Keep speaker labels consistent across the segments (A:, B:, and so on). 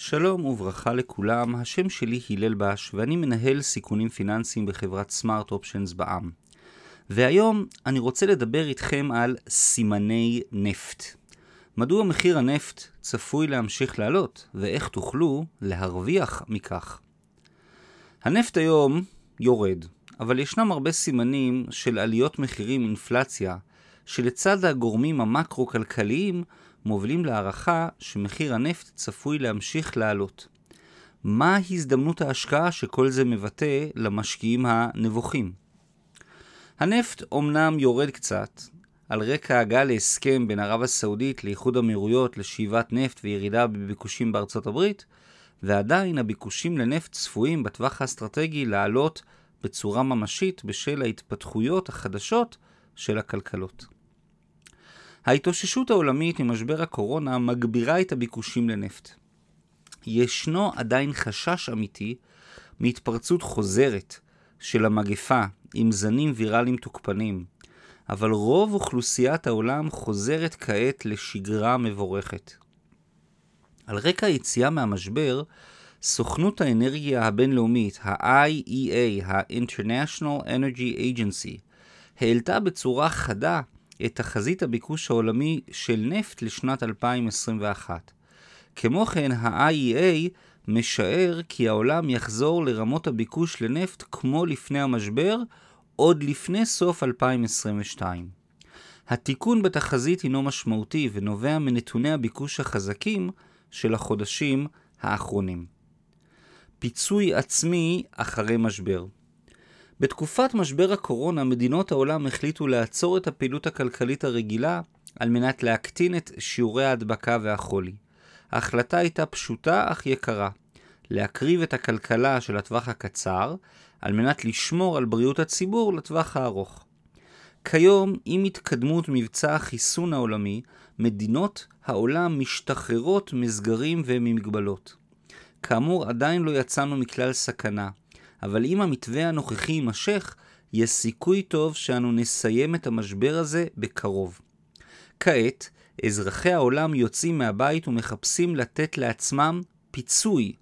A: שלום וברכה לכולם, השם שלי הלל בש ואני מנהל סיכונים פיננסיים בחברת סמארט אופשנס בע"מ. והיום אני רוצה לדבר איתכם על סימני נפט. מדוע מחיר הנפט צפוי להמשיך לעלות ואיך תוכלו להרוויח מכך. הנפט היום יורד, אבל ישנם הרבה סימנים של עליות מחירים אינפלציה, שלצד הגורמים המקרו-כלכליים מובילים להערכה שמחיר הנפט צפוי להמשיך לעלות. מה הזדמנות ההשקעה שכל זה מבטא למשקיעים הנבוכים? הנפט אומנם יורד קצת, על רקע הגעה להסכם בין ערב הסעודית לאיחוד אמירויות לשאיבת נפט וירידה בביקושים בארצות הברית, ועדיין הביקושים לנפט צפויים בטווח האסטרטגי לעלות בצורה ממשית בשל ההתפתחויות החדשות של הכלכלות. ההתאוששות העולמית ממשבר הקורונה מגבירה את הביקושים לנפט. ישנו עדיין חשש אמיתי מהתפרצות חוזרת של המגפה עם זנים ויראליים תוקפנים, אבל רוב אוכלוסיית העולם חוזרת כעת לשגרה מבורכת. על רקע היציאה מהמשבר, סוכנות האנרגיה הבינלאומית, ה-IEA, ה-International Energy Agency, העלתה בצורה חדה את תחזית הביקוש העולמי של נפט לשנת 2021. כמו כן, ה-IEA משער כי העולם יחזור לרמות הביקוש לנפט כמו לפני המשבר, עוד לפני סוף 2022. התיקון בתחזית הינו משמעותי ונובע מנתוני הביקוש החזקים של החודשים האחרונים. פיצוי עצמי אחרי משבר בתקופת משבר הקורונה מדינות העולם החליטו לעצור את הפעילות הכלכלית הרגילה על מנת להקטין את שיעורי ההדבקה והחולי. ההחלטה הייתה פשוטה אך יקרה, להקריב את הכלכלה של הטווח הקצר על מנת לשמור על בריאות הציבור לטווח הארוך. כיום, עם התקדמות מבצע החיסון העולמי, מדינות העולם משתחררות מסגרים וממגבלות. כאמור, עדיין לא יצאנו מכלל סכנה, אבל אם המתווה הנוכחי יימשך, יש סיכוי טוב שאנו נסיים את המשבר הזה בקרוב. כעת, אזרחי העולם יוצאים מהבית ומחפשים לתת לעצמם פיצוי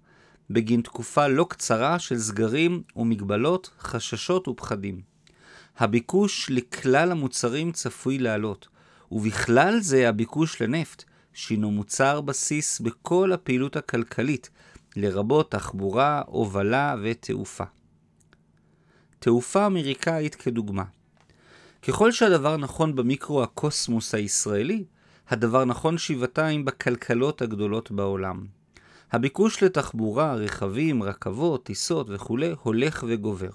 A: בגין תקופה לא קצרה של סגרים ומגבלות, חששות ופחדים. הביקוש לכלל המוצרים צפוי לעלות, ובכלל זה הביקוש לנפט, שהינו מוצר בסיס בכל הפעילות הכלכלית, לרבות תחבורה, הובלה ותעופה. תעופה אמריקאית כדוגמה. ככל שהדבר נכון במיקרו הקוסמוס הישראלי, הדבר נכון שבעתיים בכלכלות הגדולות בעולם. הביקוש לתחבורה, רכבים, רכבות, טיסות וכולי הולך וגובר.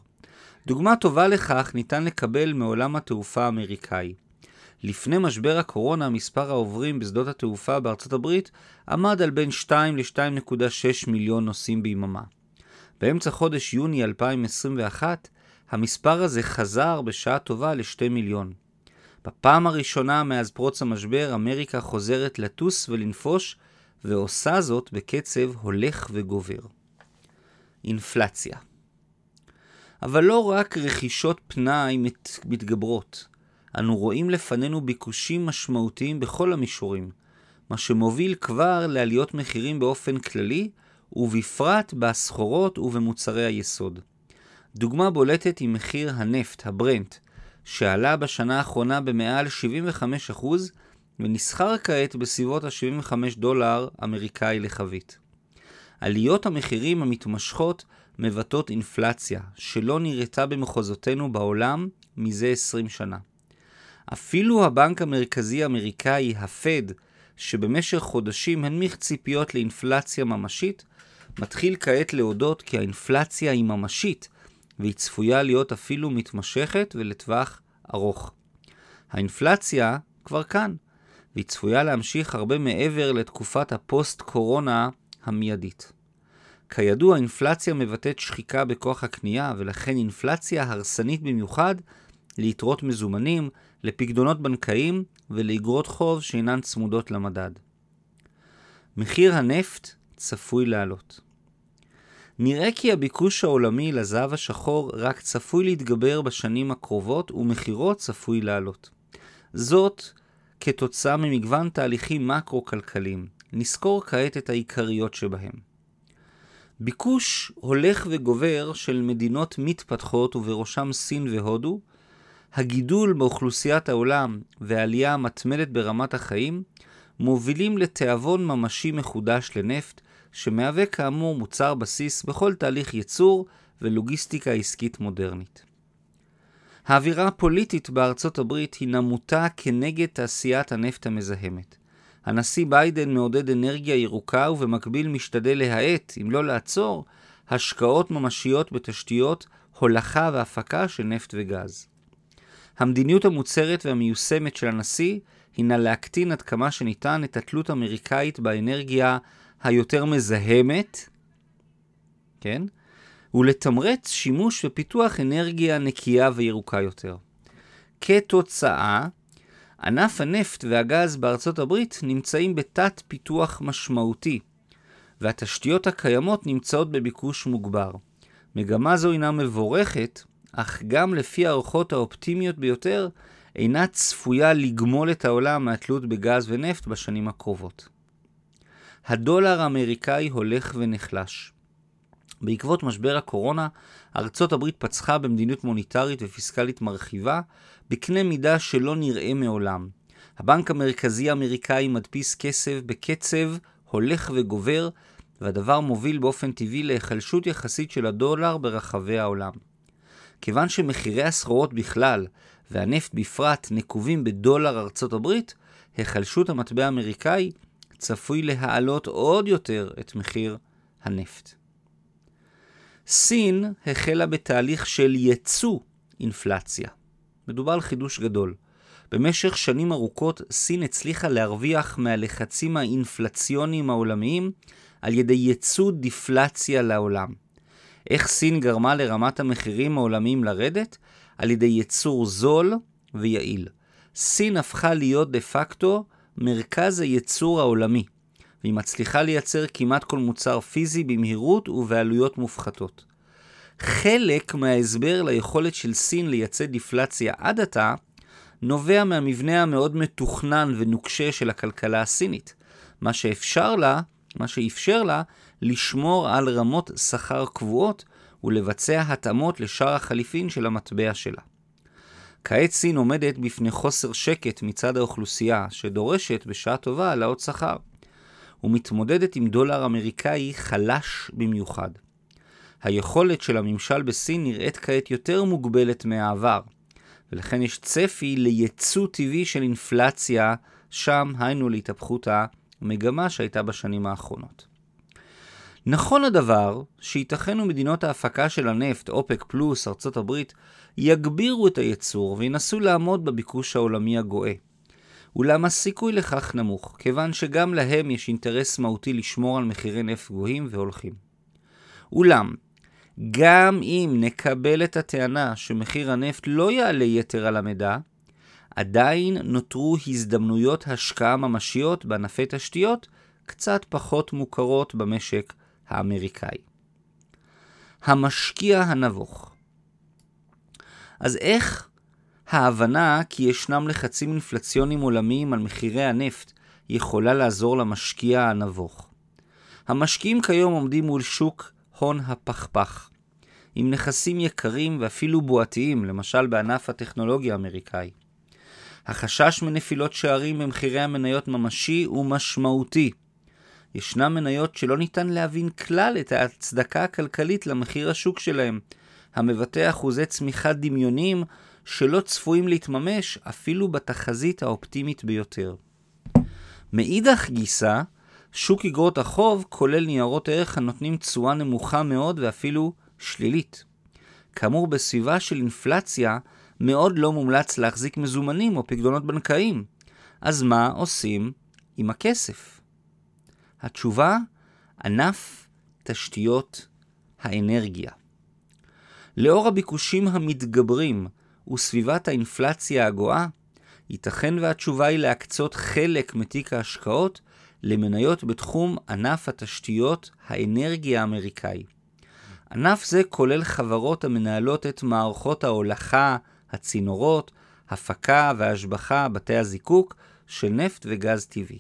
A: דוגמה טובה לכך ניתן לקבל מעולם התעופה האמריקאי. לפני משבר הקורונה מספר העוברים בשדות התעופה בארצות הברית עמד על בין 2 ל-2.6 מיליון נוסעים ביממה. באמצע חודש יוני 2021 המספר הזה חזר בשעה טובה ל-2 מיליון. בפעם הראשונה מאז פרוץ המשבר אמריקה חוזרת לטוס ולנפוש ועושה זאת בקצב הולך וגובר. אינפלציה אבל לא רק רכישות פנאי מת, מתגברות, אנו רואים לפנינו ביקושים משמעותיים בכל המישורים, מה שמוביל כבר לעליות מחירים באופן כללי, ובפרט בסחורות ובמוצרי היסוד. דוגמה בולטת היא מחיר הנפט, הברנט, שעלה בשנה האחרונה במעל 75% ונסחר כעת בסביבות ה-75 דולר אמריקאי לחבית. עליות המחירים המתמשכות מבטאות אינפלציה שלא נראתה במחוזותינו בעולם מזה 20 שנה. אפילו הבנק המרכזי האמריקאי, הפד, שבמשך חודשים הנמיך ציפיות לאינפלציה ממשית, מתחיל כעת להודות כי האינפלציה היא ממשית, והיא צפויה להיות אפילו מתמשכת ולטווח ארוך. האינפלציה כבר כאן, והיא צפויה להמשיך הרבה מעבר לתקופת הפוסט-קורונה המיידית. כידוע, אינפלציה מבטאת שחיקה בכוח הקנייה, ולכן אינפלציה הרסנית במיוחד ליתרות מזומנים, לפקדונות בנקאיים ולאגרות חוב שאינן צמודות למדד. מחיר הנפט צפוי לעלות. נראה כי הביקוש העולמי לזהב השחור רק צפוי להתגבר בשנים הקרובות ומחירו צפוי לעלות. זאת כתוצאה ממגוון תהליכים מקרו-כלכליים. נזכור כעת את העיקריות שבהם. ביקוש הולך וגובר של מדינות מתפתחות ובראשם סין והודו, הגידול באוכלוסיית העולם והעלייה המתמדת ברמת החיים מובילים לתיאבון ממשי מחודש לנפט, שמהווה כאמור מוצר בסיס בכל תהליך ייצור ולוגיסטיקה עסקית מודרנית. האווירה הפוליטית בארצות הברית היא נמותה כנגד תעשיית הנפט המזהמת. הנשיא ביידן מעודד אנרגיה ירוקה ובמקביל משתדל להאט, אם לא לעצור, השקעות ממשיות בתשתיות, הולכה והפקה של נפט וגז. המדיניות המוצהרת והמיושמת של הנשיא הינה להקטין עד כמה שניתן את התלות האמריקאית באנרגיה היותר מזהמת, כן? ולתמרץ שימוש ופיתוח אנרגיה נקייה וירוקה יותר. כתוצאה, ענף הנפט והגז בארצות הברית נמצאים בתת פיתוח משמעותי, והתשתיות הקיימות נמצאות בביקוש מוגבר. מגמה זו אינה מבורכת, אך גם לפי הערכות האופטימיות ביותר, אינה צפויה לגמול את העולם מהתלות בגז ונפט בשנים הקרובות. הדולר האמריקאי הולך ונחלש. בעקבות משבר הקורונה, ארצות הברית פצחה במדיניות מוניטרית ופיסקלית מרחיבה, בקנה מידה שלא נראה מעולם. הבנק המרכזי האמריקאי מדפיס כסף בקצב הולך וגובר, והדבר מוביל באופן טבעי להיחלשות יחסית של הדולר ברחבי העולם. כיוון שמחירי הסחורות בכלל והנפט בפרט נקובים בדולר ארצות הברית, היחלשות המטבע האמריקאי צפוי להעלות עוד יותר את מחיר הנפט. סין החלה בתהליך של ייצוא אינפלציה. מדובר על חידוש גדול. במשך שנים ארוכות סין הצליחה להרוויח מהלחצים האינפלציוניים העולמיים על ידי ייצוא דיפלציה לעולם. איך סין גרמה לרמת המחירים העולמיים לרדת? על ידי ייצור זול ויעיל. סין הפכה להיות דה פקטו מרכז הייצור העולמי, והיא מצליחה לייצר כמעט כל מוצר פיזי במהירות ובעלויות מופחתות. חלק מההסבר ליכולת של סין לייצא דיפלציה עד עתה, נובע מהמבנה המאוד מתוכנן ונוקשה של הכלכלה הסינית, מה שאפשר לה, מה שאפשר לה לשמור על רמות שכר קבועות ולבצע התאמות לשאר החליפין של המטבע שלה. כעת סין עומדת בפני חוסר שקט מצד האוכלוסייה, שדורשת בשעה טובה העלאות שכר, ומתמודדת עם דולר אמריקאי חלש במיוחד. היכולת של הממשל בסין נראית כעת יותר מוגבלת מהעבר, ולכן יש צפי לייצוא טבעי של אינפלציה שם, היינו להתהפכות המגמה שהייתה בשנים האחרונות. נכון הדבר שייתכן ומדינות ההפקה של הנפט, אופק פלוס, ארצות הברית, יגבירו את הייצור וינסו לעמוד בביקוש העולמי הגואה. אולם הסיכוי לכך נמוך, כיוון שגם להם יש אינטרס מהותי לשמור על מחירי נפט גבוהים והולכים. אולם, גם אם נקבל את הטענה שמחיר הנפט לא יעלה יתר על המידה, עדיין נותרו הזדמנויות השקעה ממשיות בענפי תשתיות קצת פחות מוכרות במשק האמריקאי. המשקיע הנבוך. אז איך ההבנה כי ישנם לחצים אינפלציוניים עולמיים על מחירי הנפט יכולה לעזור למשקיע הנבוך? המשקיעים כיום עומדים מול שוק הון הפכפך, עם נכסים יקרים ואפילו בועתיים, למשל בענף הטכנולוגיה האמריקאי. החשש מנפילות שערים במחירי המניות ממשי ומשמעותי. ישנן מניות שלא ניתן להבין כלל את ההצדקה הכלכלית למחיר השוק שלהם, המבטא אחוזי צמיחה דמיוניים שלא צפויים להתממש אפילו בתחזית האופטימית ביותר. מאידך גיסא, שוק אגרות החוב כולל ניירות ערך הנותנים תשואה נמוכה מאוד ואפילו שלילית. כאמור, בסביבה של אינפלציה מאוד לא מומלץ להחזיק מזומנים או פקדונות בנקאיים. אז מה עושים עם הכסף? התשובה, ענף תשתיות האנרגיה. לאור הביקושים המתגברים וסביבת האינפלציה הגואה, ייתכן והתשובה היא להקצות חלק מתיק ההשקעות למניות בתחום ענף התשתיות האנרגיה האמריקאי. ענף זה כולל חברות המנהלות את מערכות ההולכה, הצינורות, הפקה והשבחה, בתי הזיקוק של נפט וגז טבעי.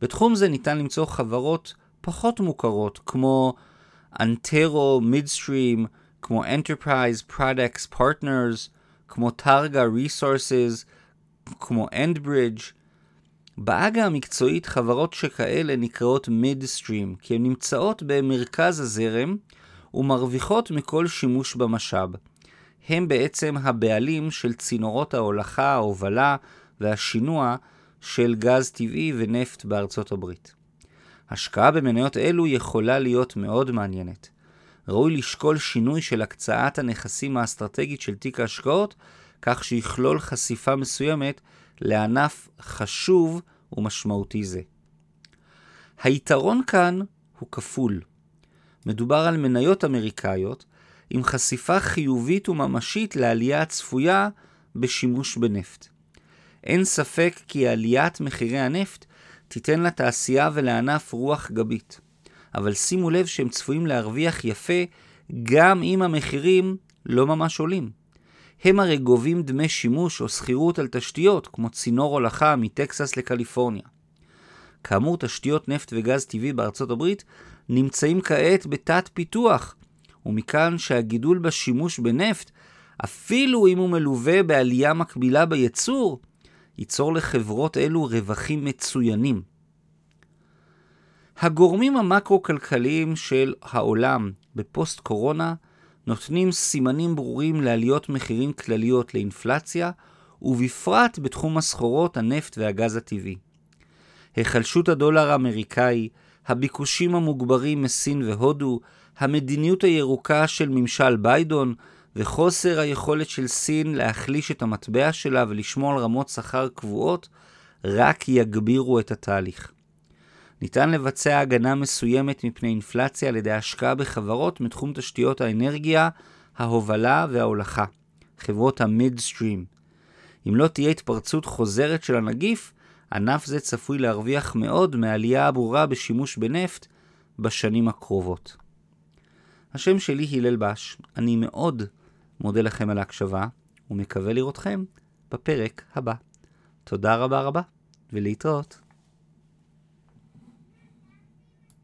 A: בתחום זה ניתן למצוא חברות פחות מוכרות, כמו אנטרו מידסטרים, כמו Enterprise Products Partners, כמו טארגה Resources, כמו Endbridge. בעגה המקצועית חברות שכאלה נקראות מידסטרים, כי הן נמצאות במרכז הזרם ומרוויחות מכל שימוש במשאב. הם בעצם הבעלים של צינורות ההולכה, ההובלה והשינוע של גז טבעי ונפט בארצות הברית. השקעה במניות אלו יכולה להיות מאוד מעניינת. ראוי לשקול שינוי של הקצאת הנכסים האסטרטגית של תיק ההשקעות, כך שיכלול חשיפה מסוימת לענף חשוב ומשמעותי זה. היתרון כאן הוא כפול. מדובר על מניות אמריקאיות עם חשיפה חיובית וממשית לעלייה הצפויה בשימוש בנפט. אין ספק כי עליית מחירי הנפט תיתן לתעשייה ולענף רוח גבית. אבל שימו לב שהם צפויים להרוויח יפה גם אם המחירים לא ממש עולים. הם הרי גובים דמי שימוש או שכירות על תשתיות, כמו צינור הולכה מטקסס לקליפורניה. כאמור, תשתיות נפט וגז טבעי בארצות הברית נמצאים כעת בתת פיתוח, ומכאן שהגידול בשימוש בנפט, אפילו אם הוא מלווה בעלייה מקבילה בייצור, ייצור לחברות אלו רווחים מצוינים. הגורמים המקרו-כלכליים של העולם בפוסט קורונה נותנים סימנים ברורים לעליות מחירים כלליות לאינפלציה, ובפרט בתחום הסחורות, הנפט והגז הטבעי. היחלשות הדולר האמריקאי, הביקושים המוגברים מסין והודו, המדיניות הירוקה של ממשל ביידון וחוסר היכולת של סין להחליש את המטבע שלה ולשמור על רמות שכר קבועות, רק יגבירו את התהליך. ניתן לבצע הגנה מסוימת מפני אינפלציה על ידי השקעה בחברות מתחום תשתיות האנרגיה, ההובלה וההולכה, חברות המידסטרים. אם לא תהיה התפרצות חוזרת של הנגיף, ענף זה צפוי להרוויח מאוד מעלייה הברורה בשימוש בנפט בשנים הקרובות. השם שלי הלל בש, אני מאוד מודה לכם על ההקשבה, ומקווה לראותכם בפרק הבא. תודה רבה רבה, ולהתראות.